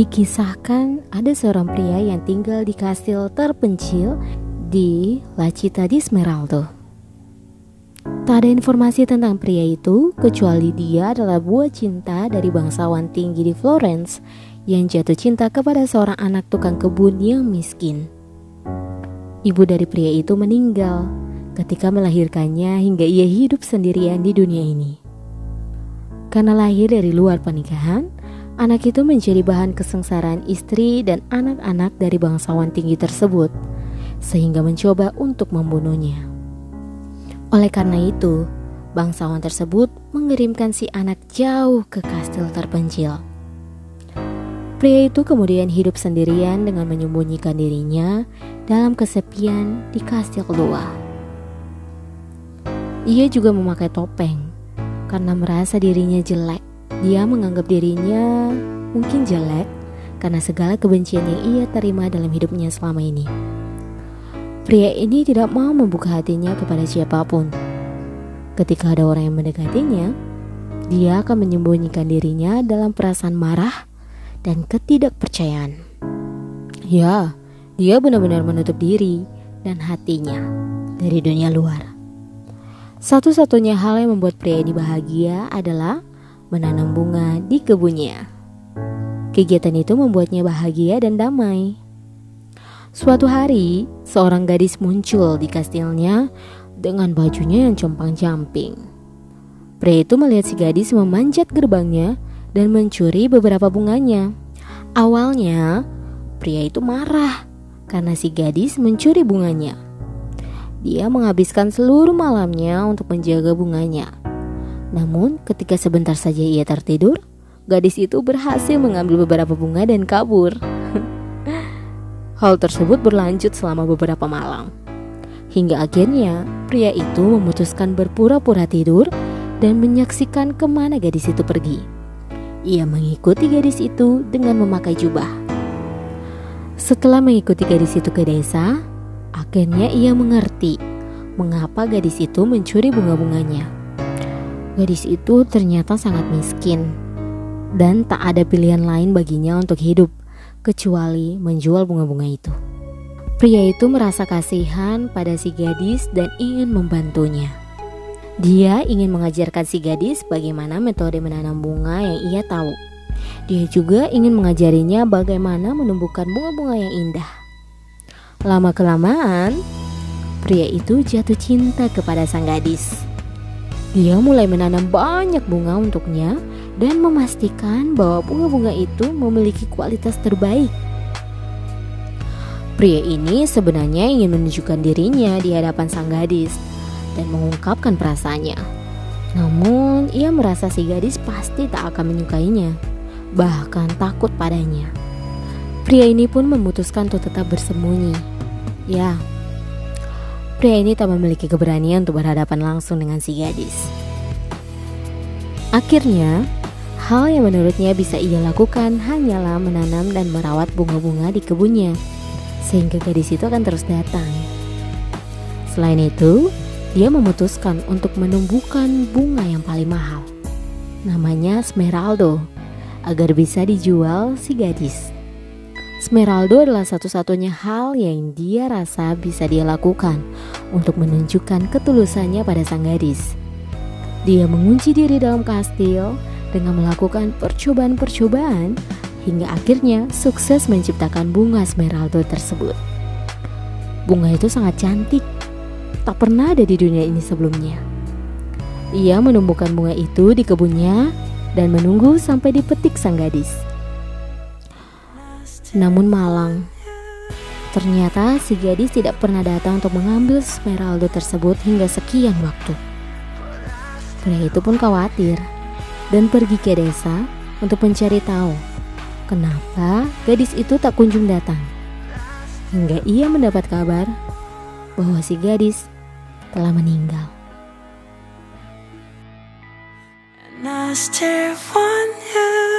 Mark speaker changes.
Speaker 1: Dikisahkan ada seorang pria yang tinggal di kastil terpencil di La Città di Smeraldo. Tak ada informasi tentang pria itu kecuali dia adalah buah cinta dari bangsawan tinggi di Florence yang jatuh cinta kepada seorang anak tukang kebun yang miskin. Ibu dari pria itu meninggal ketika melahirkannya hingga ia hidup sendirian di dunia ini. Karena lahir dari luar pernikahan, anak itu menjadi bahan kesengsaraan istri dan anak-anak dari bangsawan tinggi tersebut, sehingga mencoba untuk membunuhnya. Oleh karena itu, bangsawan tersebut mengirimkan si anak jauh ke kastil terpencil. Pria itu kemudian hidup sendirian dengan menyembunyikan dirinya dalam kesepian di kastil luar. Ia juga memakai topeng karena merasa dirinya jelek. Dia menganggap dirinya mungkin jelek karena segala kebencian yang ia terima dalam hidupnya selama ini. Pria ini tidak mau membuka hatinya kepada siapa pun. Ketika ada orang yang mendekatinya, dia akan menyembunyikan dirinya dalam perasaan marah dan ketidakpercayaan. Ya, dia benar-benar menutup diri dan hatinya dari dunia luar. Satu-satunya hal yang membuat pria ini bahagia adalah menanam bunga di kebunnya. Kegiatan itu membuatnya bahagia dan damai. Suatu hari, seorang gadis muncul di kastilnya dengan bajunya yang compang-camping. Pria itu melihat si gadis memanjat gerbangnya dan mencuri beberapa bunganya. Awalnya, pria itu marah karena si gadis mencuri bunganya. Dia menghabiskan seluruh malamnya untuk menjaga bunganya. Namun, ketika sebentar saja ia tertidur, gadis itu berhasil mengambil beberapa bunga dan kabur. Hal tersebut berlanjut selama beberapa malam. Hingga akhirnya, pria itu memutuskan berpura-pura tidur dan menyaksikan ke mana gadis itu pergi. Ia mengikuti gadis itu dengan memakai jubah. Setelah mengikuti gadis itu ke desa, Akhirnya ia mengerti mengapa gadis itu mencuri bunga-bunganya. Gadis itu ternyata sangat miskin dan tak ada pilihan lain baginya untuk hidup kecuali menjual bunga-bunga itu. Pria itu merasa kasihan pada si gadis dan ingin membantunya. Dia ingin mengajarkan si gadis bagaimana metode menanam bunga yang ia tahu. Dia juga ingin mengajarinya bagaimana menumbuhkan bunga-bunga yang indah. Lama-kelamaan, pria itu jatuh cinta kepada sang gadis. Dia mulai menanam banyak bunga untuknya dan memastikan bahwa bunga-bunga itu memiliki kualitas terbaik. Pria ini sebenarnya ingin menunjukkan dirinya di hadapan sang gadis dan mengungkapkan perasaannya. Namun, ia merasa si gadis pasti tak akan menyukainya, bahkan takut padanya. Pria ini pun memutuskan untuk tetap bersembunyi. Ya, pria ini tak memiliki keberanian untuk berhadapan langsung dengan si gadis. Akhirnya, hal yang menurutnya bisa ia lakukan hanyalah menanam dan merawat bunga-bunga di kebunnya, sehingga gadis itu akan terus datang. Selain itu, dia memutuskan untuk menumbuhkan bunga yang paling mahal. Namanya Smeraldo, agar bisa dijual si gadis. Smeraldo adalah satu-satunya hal yang dia rasa bisa dia lakukan untuk menunjukkan ketulusannya pada sang gadis. Dia mengunci diri dalam kastil dengan melakukan percobaan-percobaan hingga akhirnya sukses menciptakan bunga Smeraldo tersebut. Bunga itu sangat cantik, tak pernah ada di dunia ini sebelumnya. Ia menumbuhkan bunga itu di kebunnya dan menunggu sampai dipetik sang gadis. Namun malang. Ternyata si gadis tidak pernah datang untuk mengambil Smeraldo tersebut hingga sekian waktu. Pria itu pun khawatir dan pergi ke desa untuk mencari tahu kenapa gadis itu tak kunjung datang. Hingga ia mendapat kabar bahwa si gadis telah meninggal. And I still want you.